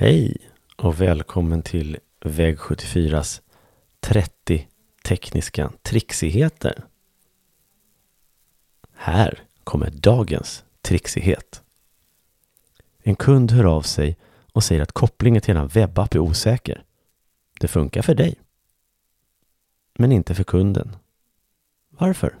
Hej och välkommen till Väg 74s 30 tekniska trixigheter. Här kommer dagens trixighet. En kund hör av sig och säger att kopplingen till en webbapp är osäker. Det funkar för dig. Men inte för kunden. Varför?